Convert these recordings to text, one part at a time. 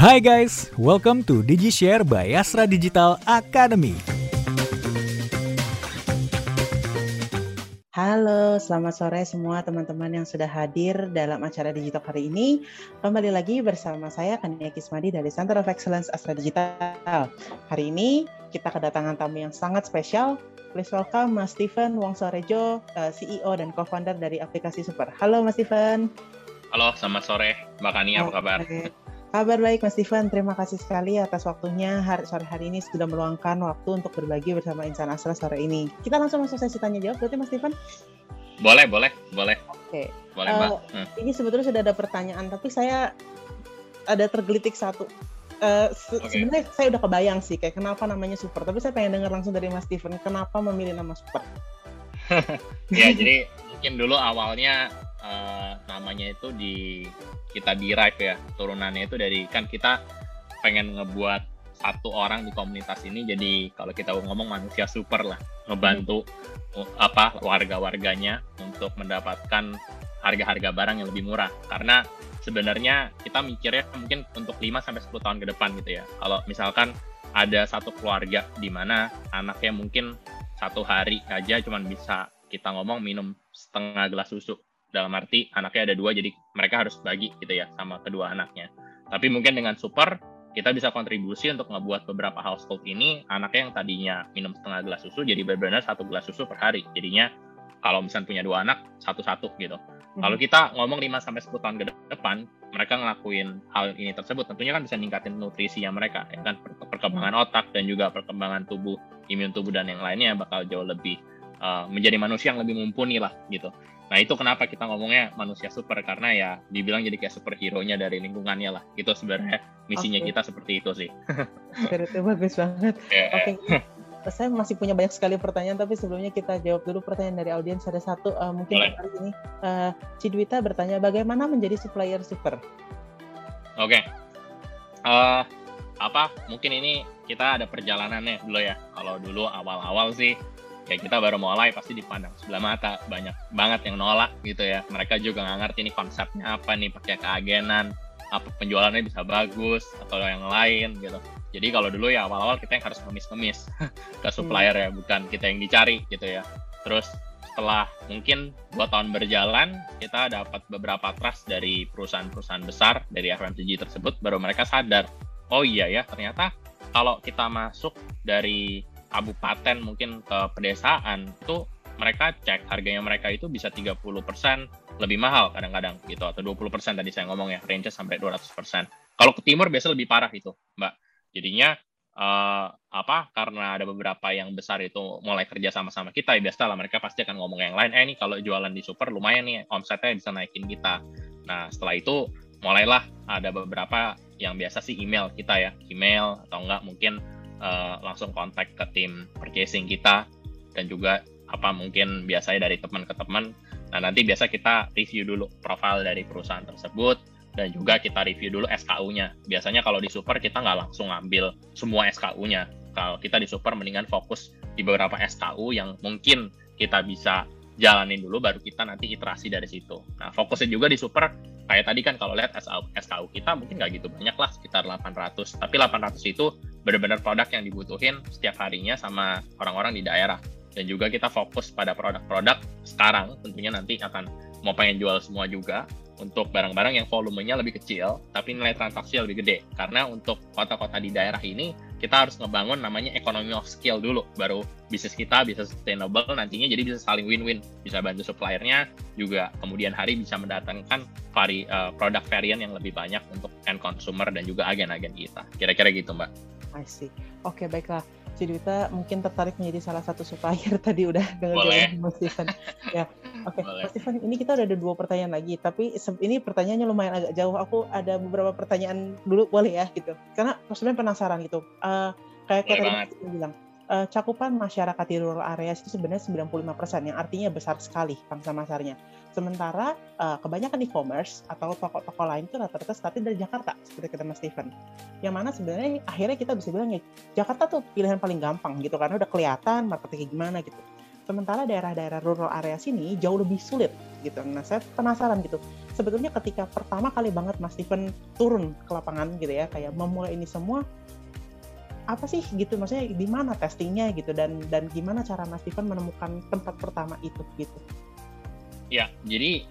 Hai guys, welcome to DigiShare by Astra Digital Academy. Halo, selamat sore semua teman-teman yang sudah hadir dalam acara digital hari ini. Kembali lagi bersama saya Kania Kismadi dari Center of Excellence Astra Digital. Hari ini kita kedatangan tamu yang sangat spesial. Please welcome Mas Steven Wongsorejo, eh, CEO dan co-founder dari aplikasi Super. Halo Mas Steven. Halo, selamat sore Mbak Kania, apa kabar? Kabar baik Mas Steven, terima kasih sekali atas waktunya hari, sore hari ini sudah meluangkan waktu untuk berbagi bersama Insan Astra sore ini. Kita langsung masuk sesi tanya jawab berarti Mas Steven? Boleh, boleh, boleh. Oke. Boleh, Uh, Mbak. Hmm. Ini sebetulnya sudah ada pertanyaan, tapi saya ada tergelitik satu. Eh, se- Oke. Sebenarnya saya udah kebayang sih kayak kenapa namanya Super, tapi saya pengen dengar langsung dari Mas Steven, kenapa memilih nama Super? Ya, jadi mungkin dulu awalnya eh, namanya itu di kita derive ya, turunannya itu dari kan kita pengen ngebuat satu orang di komunitas ini jadi kalau kita ngomong manusia super lah, ngebantu uh, apa warga-warganya untuk mendapatkan harga-harga barang yang lebih murah. Karena sebenarnya kita mikirnya mungkin untuk 5 sampai 10 tahun ke depan gitu ya. Kalau misalkan ada satu keluarga di mana anaknya mungkin satu hari aja cuman bisa kita ngomong minum setengah gelas susu. Dalam arti anaknya ada dua jadi mereka harus bagi gitu ya sama kedua anaknya. Tapi mungkin dengan super kita bisa kontribusi untuk ngebuat beberapa household ini anaknya yang tadinya minum setengah gelas susu jadi benar-benar satu gelas susu per hari. Jadinya kalau misalnya punya dua anak satu-satu gitu. Kalau kita ngomong 5 sampai 10 tahun ke depan, mereka ngelakuin hal ini tersebut, tentunya kan bisa ningkatin nutrisinya mereka, ya kan Per- perkembangan otak dan juga perkembangan tubuh, imun tubuh dan yang lainnya bakal jauh lebih uh, menjadi manusia yang lebih mumpuni lah gitu. Nah itu kenapa kita ngomongnya manusia super karena ya dibilang jadi kayak superhero-nya dari lingkungannya lah. Itu sebenarnya misinya Oke. kita seperti itu sih. Spiritnya bagus banget. Ya, Oke, saya masih punya banyak sekali pertanyaan, tapi sebelumnya kita jawab dulu pertanyaan dari audiens. Ada satu, eh, mungkin Boleh. hari ini, eh, Cidwita bertanya, bagaimana menjadi supplier super? Oke. Eh, apa? Mungkin ini kita ada perjalanannya dulu ya. Kalau dulu awal-awal sih ya kita baru mulai pasti dipandang sebelah mata banyak banget yang nolak gitu ya. Mereka juga nggak ngerti nih konsepnya apa nih pakai keagenan apa penjualannya bisa bagus atau yang lain gitu. Jadi kalau dulu ya awal-awal kita yang harus ngemis-ngemis ke supplier ya, bukan kita yang dicari gitu ya. Terus setelah mungkin dua tahun berjalan, kita dapat beberapa trust dari perusahaan-perusahaan besar dari FMCG tersebut, baru mereka sadar, oh iya ya ternyata kalau kita masuk dari kabupaten mungkin ke pedesaan, itu mereka cek harganya mereka itu bisa 30% lebih mahal kadang-kadang gitu, atau 20% tadi saya ngomong ya, range sampai 200%. Kalau ke timur biasa lebih parah itu, Mbak. Jadinya eh, apa karena ada beberapa yang besar itu mulai kerja sama-sama kita ya biasa lah mereka pasti akan ngomong yang lain eh nih kalau jualan di super lumayan nih omsetnya bisa naikin kita nah setelah itu mulailah ada beberapa yang biasa sih email kita ya email atau enggak mungkin eh, langsung kontak ke tim purchasing kita dan juga apa mungkin biasanya dari teman ke teman nah nanti biasa kita review dulu profil dari perusahaan tersebut dan juga kita review dulu SKU-nya. Biasanya kalau di super kita nggak langsung ngambil semua SKU-nya. Kalau kita di super mendingan fokus di beberapa SKU yang mungkin kita bisa jalanin dulu baru kita nanti iterasi dari situ. Nah, fokusnya juga di super kayak tadi kan kalau lihat SKU kita mungkin nggak gitu banyak lah sekitar 800. Tapi 800 itu benar-benar produk yang dibutuhin setiap harinya sama orang-orang di daerah. Dan juga kita fokus pada produk-produk sekarang tentunya nanti akan mau pengen jual semua juga untuk barang-barang yang volumenya lebih kecil tapi nilai transaksi lebih gede. Karena untuk kota-kota di daerah ini kita harus ngebangun namanya economy of scale dulu baru bisnis kita bisa sustainable nantinya jadi bisa saling win-win. Bisa bantu suppliernya juga kemudian hari bisa mendatangkan vari, eh, produk varian yang lebih banyak untuk end consumer dan juga agen-agen kita. Kira-kira gitu mbak I see. Oke, baiklah. Cidwita mungkin tertarik menjadi salah satu supplier tadi udah dengar Mas Steven. ya, oke. Boleh. Mas Steven, ini kita udah ada dua pertanyaan lagi, tapi ini pertanyaannya lumayan agak jauh. Aku ada beberapa pertanyaan dulu boleh ya gitu. Karena sebenarnya penasaran gitu. Eh, kayak kayak tadi. Mas bilang, eh, cakupan masyarakat di rural area itu sebenarnya 95%, yang artinya besar sekali pangsa pasarnya. Sementara eh, kebanyakan e-commerce atau toko-toko lain itu rata-rata startnya dari Jakarta, seperti kata Mas Steven. Yang mana sebenarnya akhirnya kita bisa bilang ya Jakarta tuh pilihan paling gampang gitu karena udah kelihatan marketingnya gimana gitu. sementara daerah-daerah rural area sini jauh lebih sulit gitu. Nah, saya penasaran gitu. Sebetulnya ketika pertama kali banget Mas Steven turun ke lapangan gitu ya, kayak memulai ini semua, apa sih gitu maksudnya di mana testingnya gitu dan dan gimana cara Mas Steven menemukan tempat pertama itu gitu? Ya jadi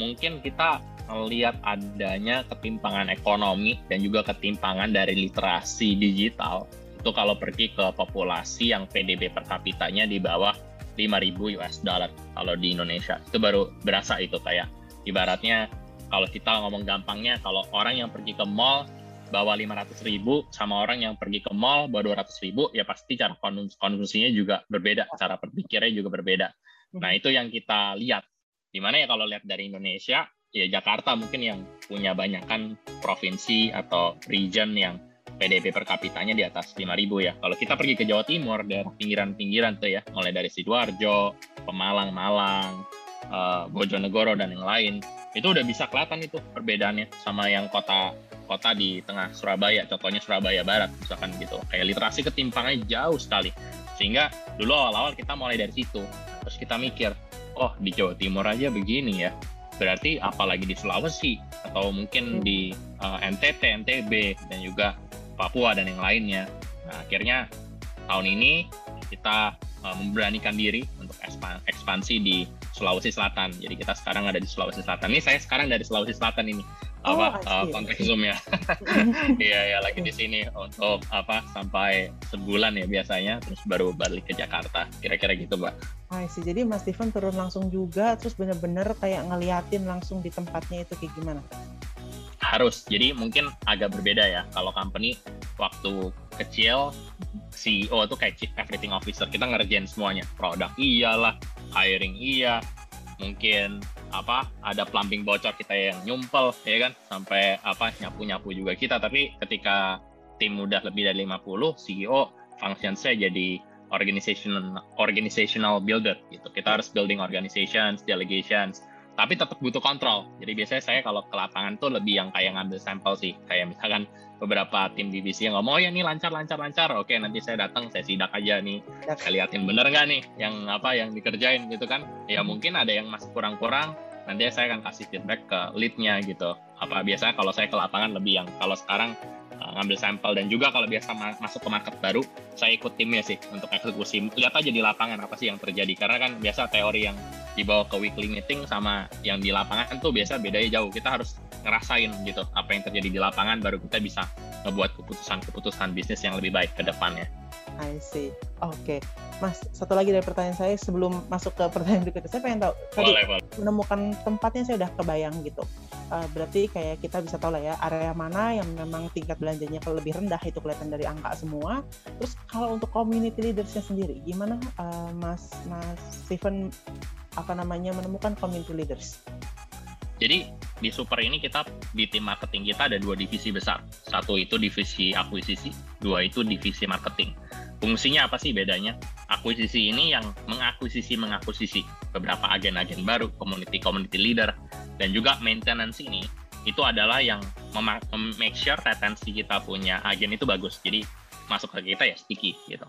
mungkin kita melihat adanya ketimpangan ekonomi dan juga ketimpangan dari literasi digital. Itu kalau pergi ke populasi yang PDB per kapitanya di bawah 5.000 US dollar kalau di Indonesia. Itu baru berasa itu kayak ibaratnya kalau kita ngomong gampangnya kalau orang yang pergi ke mall bawa 500 ribu sama orang yang pergi ke mall bawa 200 ribu ya pasti cara konsumsinya juga berbeda cara berpikirnya juga berbeda nah hmm. itu yang kita lihat di mana ya kalau lihat dari Indonesia ya Jakarta mungkin yang punya banyak kan provinsi atau region yang PDB per kapitanya di atas 5.000 ya. Kalau kita pergi ke Jawa Timur, daerah pinggiran-pinggiran tuh ya, mulai dari Sidoarjo, Pemalang, Malang, uh, Bojonegoro dan yang lain, itu udah bisa kelihatan itu perbedaannya sama yang kota kota di tengah Surabaya, contohnya Surabaya Barat misalkan gitu. Kayak literasi ketimpangannya jauh sekali. Sehingga dulu awal-awal kita mulai dari situ. Terus kita mikir, oh di Jawa Timur aja begini ya. Berarti apalagi di Sulawesi atau mungkin di uh, eh, NTT, NTB dan juga Papua dan yang lainnya. Nah, akhirnya tahun ini kita uh, memberanikan diri untuk ekspansi di Sulawesi Selatan. Jadi kita sekarang ada di Sulawesi Selatan. Ini saya sekarang dari Sulawesi Selatan ini apa oh, uh, konteks zoom ya? Iya ya lagi di sini untuk apa sampai sebulan ya biasanya terus baru balik ke Jakarta. Kira-kira gitu mbak. Ah sih jadi Mas Steven turun langsung juga terus bener-bener kayak ngeliatin langsung di tempatnya itu kayak gimana harus. Jadi mungkin agak berbeda ya. Kalau company waktu kecil CEO itu kayak chief everything officer. Kita ngerjain semuanya. Produk iyalah hiring iya mungkin apa ada plumbing bocor kita yang nyumpel ya kan? Sampai apa nyapu-nyapu juga kita. Tapi ketika tim udah lebih dari 50 CEO function saya jadi organizational organizational builder gitu. Kita harus building organizations delegations tapi tetap butuh kontrol. Jadi biasanya saya kalau ke lapangan tuh lebih yang kayak ngambil sampel sih. Kayak misalkan beberapa tim divisi yang ngomong, oh ya nih lancar, lancar, lancar. Oke, nanti saya datang, saya sidak aja nih. Saya liatin bener nggak nih yang apa yang dikerjain gitu kan. Ya mungkin ada yang masih kurang-kurang, nanti saya akan kasih feedback ke leadnya gitu. Apa biasanya kalau saya ke lapangan lebih yang kalau sekarang uh, ngambil sampel dan juga kalau biasa ma masuk ke market baru, saya ikut timnya sih untuk eksekusi. Lihat aja di lapangan apa sih yang terjadi. Karena kan biasa teori yang dibawa ke weekly meeting sama yang di lapangan tuh biasa bedanya jauh. Kita harus ngerasain gitu apa yang terjadi di lapangan baru kita bisa ngebuat keputusan-keputusan bisnis yang lebih baik ke depannya. I see. Oke, okay. Mas. Satu lagi dari pertanyaan saya sebelum masuk ke pertanyaan berikutnya, saya pengen tahu. Boleh, boleh. Menemukan tempatnya saya udah kebayang gitu. Uh, berarti kayak kita bisa tahu lah ya area mana yang memang tingkat belanjanya lebih rendah itu kelihatan dari angka semua. Terus kalau untuk community leadersnya sendiri, gimana uh, Mas Mas Steven apa namanya menemukan community leaders? Jadi di Super ini kita di tim marketing kita ada dua divisi besar. Satu itu divisi akuisisi, dua itu divisi marketing. Fungsinya apa sih bedanya? Akuisisi ini yang mengakuisisi mengakuisisi beberapa agen-agen baru, community-community leader, dan juga maintenance ini itu adalah yang make sure retensi kita punya agen itu bagus. Jadi masuk ke kita ya sticky gitu.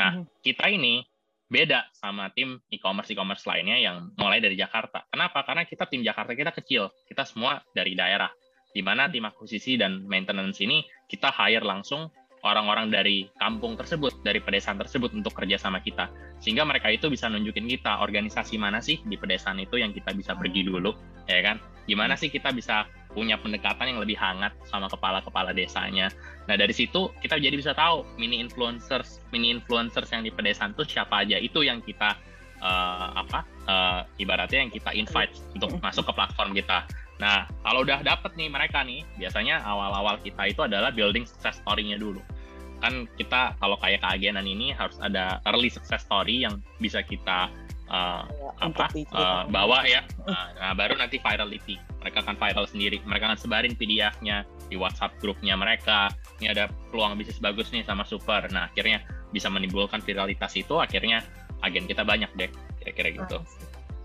Nah, mm-hmm. kita ini beda sama tim e-commerce e-commerce lainnya yang mulai dari Jakarta. Kenapa? Karena kita tim Jakarta kita kecil, kita semua dari daerah. Di mana tim akuisisi dan maintenance ini kita hire langsung orang-orang dari kampung tersebut, dari pedesaan tersebut untuk kerja sama kita. Sehingga mereka itu bisa nunjukin kita organisasi mana sih di pedesaan itu yang kita bisa pergi dulu, ya kan? Gimana sih kita bisa punya pendekatan yang lebih hangat sama kepala-kepala desanya. Nah dari situ kita jadi bisa tahu mini influencers, mini influencers yang di pedesaan itu siapa aja. Itu yang kita uh, apa uh, ibaratnya yang kita invite untuk masuk ke platform kita. Nah kalau udah dapet nih mereka nih, biasanya awal-awal kita itu adalah building success story-nya dulu. Kan kita kalau kayak keagenan ini harus ada early success story yang bisa kita uh, apa? uh, bawa ya. Uh, nah, baru nanti virality mereka akan viral sendiri. Mereka akan sebarin PDF-nya di WhatsApp grupnya mereka. Ini ada peluang bisnis bagus nih sama super. Nah akhirnya bisa menimbulkan viralitas itu akhirnya agen kita banyak deh kira-kira gitu.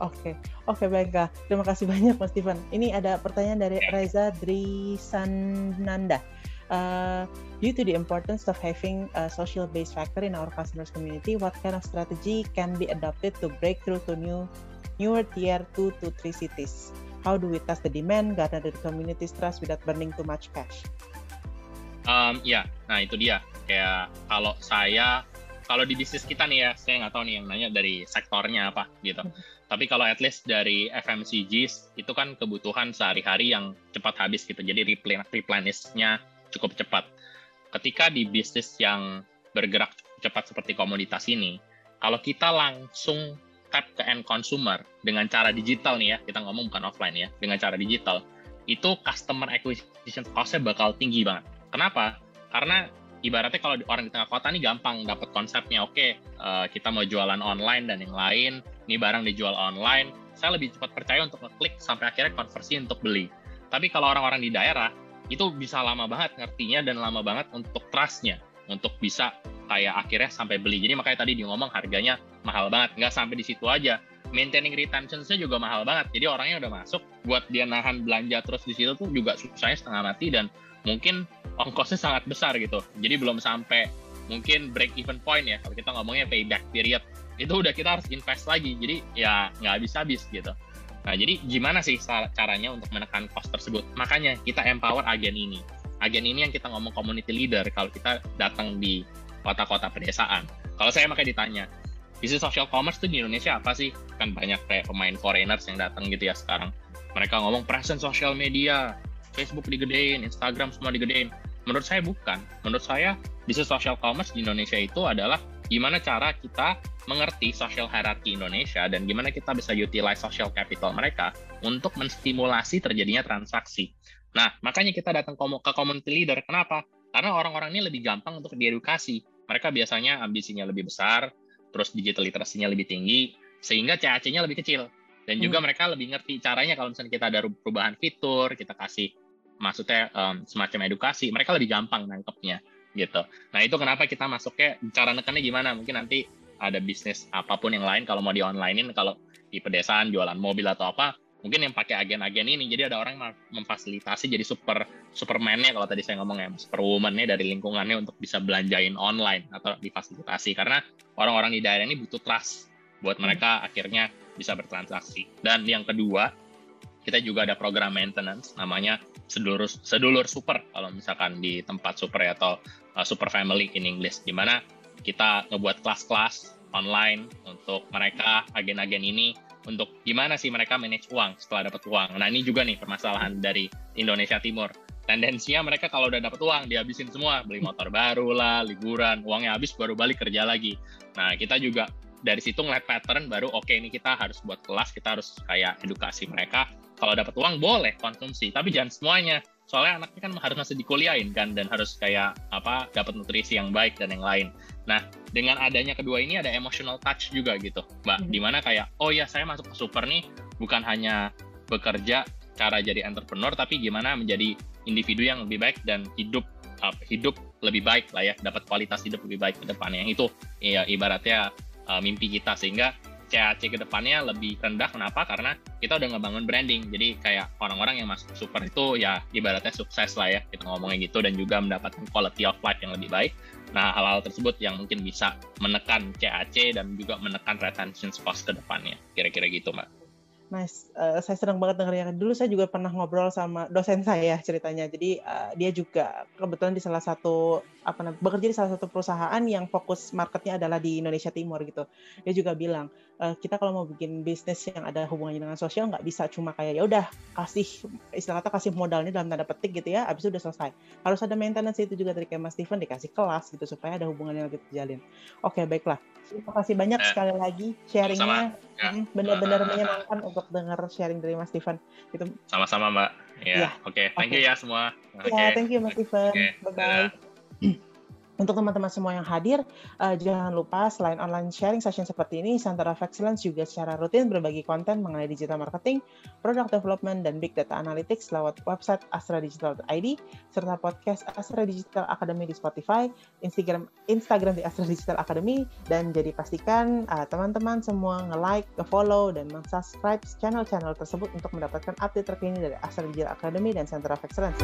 Oke, okay. oke okay, baiklah. Terima kasih banyak Mas Steven. Ini ada pertanyaan dari Reza Drisananda. Uh, Due to the importance of having a social-based factor in our customers' community, what kind of strategy can be adopted to break through to new newer tier 2 to 3 cities? How do we test the demand, garner the community's trust without burning too much cash? Um, ya, nah itu dia. Kayak kalau saya, kalau di bisnis kita nih ya, saya nggak tahu nih yang nanya dari sektornya apa gitu. Hmm. Tapi kalau at least dari FMCG itu kan kebutuhan sehari-hari yang cepat habis gitu. Jadi replenish-nya cukup cepat. Ketika di bisnis yang bergerak cepat seperti komoditas ini, kalau kita langsung tap ke end consumer dengan cara digital nih ya, kita ngomong bukan offline ya, dengan cara digital, itu customer acquisition cost-nya bakal tinggi banget. Kenapa? Karena ibaratnya kalau orang di tengah kota nih gampang dapat konsepnya, oke okay, eh, kita mau jualan online dan yang lain, ini barang dijual online, saya lebih cepat percaya untuk ngeklik sampai akhirnya konversi untuk beli. Tapi kalau orang-orang di daerah, itu bisa lama banget ngertinya dan lama banget untuk trustnya, untuk bisa kayak akhirnya sampai beli. Jadi makanya tadi dia ngomong harganya mahal banget, nggak sampai di situ aja. Maintaining retention-nya juga mahal banget. Jadi orangnya udah masuk, buat dia nahan belanja terus di situ tuh juga susahnya setengah mati dan mungkin ongkosnya sangat besar gitu. Jadi belum sampai mungkin break even point ya kalau kita ngomongnya payback period itu udah kita harus invest lagi jadi ya nggak habis-habis gitu nah jadi gimana sih caranya untuk menekan cost tersebut? Makanya kita empower agen ini. Agen ini yang kita ngomong community leader kalau kita datang di kota-kota pedesaan. Kalau saya makanya ditanya bisnis social commerce tuh di Indonesia apa sih? Kan banyak kayak pemain foreigners yang datang gitu ya sekarang. Mereka ngomong presence social media Facebook digedein Instagram semua digedein. Menurut saya bukan. Menurut saya bisnis social commerce di Indonesia itu adalah gimana cara kita mengerti social hierarchy Indonesia dan gimana kita bisa utilize social capital mereka untuk menstimulasi terjadinya transaksi. Nah, makanya kita datang ke community leader. Kenapa? Karena orang-orang ini lebih gampang untuk diedukasi. Mereka biasanya ambisinya lebih besar, terus digital literasinya lebih tinggi, sehingga CAC-nya lebih kecil. Dan juga hmm. mereka lebih ngerti caranya kalau misalnya kita ada perubahan fitur, kita kasih maksudnya um, semacam edukasi, mereka lebih gampang nangkepnya gitu. Nah itu kenapa kita masuknya cara nekannya gimana? Mungkin nanti ada bisnis apa pun yang lain kalau mau di onlinein kalau di pedesaan jualan mobil atau apa mungkin yang pakai agen-agen ini. Jadi ada orang yang memfasilitasi jadi super superman-nya kalau tadi saya ngomong ya superwoman-nya dari lingkungannya untuk bisa belanjain online atau difasilitasi. Karena orang-orang di daerah ini butuh trust buat mereka akhirnya bisa bertransaksi. Dan yang kedua kita juga ada program maintenance namanya sedulur sedulur super kalau misalkan di tempat super ya, atau uh, super family in English. Di mana kita ngebuat kelas-kelas online untuk mereka agen-agen ini untuk gimana sih mereka manage uang setelah dapat uang. Nah ini juga nih permasalahan dari Indonesia Timur. Tendensinya mereka kalau udah dapat uang dihabisin semua, beli motor baru lah, liburan, uangnya habis baru balik kerja lagi. Nah kita juga dari situ ngeliat pattern baru oke okay, ini kita harus buat kelas, kita harus kayak edukasi mereka. Kalau dapat uang boleh konsumsi, tapi jangan semuanya soalnya anaknya kan harus masih dikuliahin kan dan harus kayak apa dapat nutrisi yang baik dan yang lain. Nah dengan adanya kedua ini ada emotional touch juga gitu, mbak. Mm-hmm. Di mana kayak oh ya saya masuk ke super nih bukan hanya bekerja cara jadi entrepreneur tapi gimana menjadi individu yang lebih baik dan hidup uh, hidup lebih baik lah ya dapat kualitas hidup lebih baik ke depannya itu ya ibaratnya uh, mimpi kita sehingga CAC ke depannya lebih rendah. Kenapa? Karena kita udah ngebangun branding. Jadi kayak orang-orang yang masuk super itu ya ibaratnya sukses lah ya. Kita ngomongnya gitu dan juga mendapatkan quality of life yang lebih baik. Nah, hal-hal tersebut yang mungkin bisa menekan CAC dan juga menekan retention cost ke depannya. Kira-kira gitu, Mbak. Nice. Uh, saya senang banget dengarnya. Dulu saya juga pernah ngobrol sama dosen saya ceritanya. Jadi uh, dia juga kebetulan di salah satu apa namanya bekerja di salah satu perusahaan yang fokus marketnya adalah di Indonesia Timur gitu. Dia juga bilang uh, kita kalau mau bikin bisnis yang ada hubungannya dengan sosial nggak bisa cuma kayak ya udah kasih istilah kata kasih modalnya dalam tanda petik gitu ya, abis itu udah selesai. Harus ada maintenance itu juga dari kayak Mas Steven dikasih kelas gitu supaya ada hubungannya lebih terjalin. Oke baiklah. Terima kasih banyak eh, sekali lagi sharingnya. Ya. Benar-benar uh, menyenangkan untuk dengar sharing dari Mas Steven. Gitu. Sama-sama Mbak. Ya, ya. oke. Okay. Thank okay. you ya semua. Ya, okay. thank you Mas Steven. Okay. Bye-bye. Untuk teman-teman semua yang hadir, uh, jangan lupa selain online sharing session seperti ini, Center of Excellence juga secara rutin berbagi konten mengenai digital marketing, product development, dan big data analytics lewat website astradigital.id, serta podcast Astra Digital Academy di Spotify, Instagram Instagram di Astra Digital Academy, dan jadi pastikan uh, teman-teman semua nge-like, nge-follow, dan meng-subscribe channel-channel tersebut untuk mendapatkan update terkini dari Astra Digital Academy dan Center of Excellence.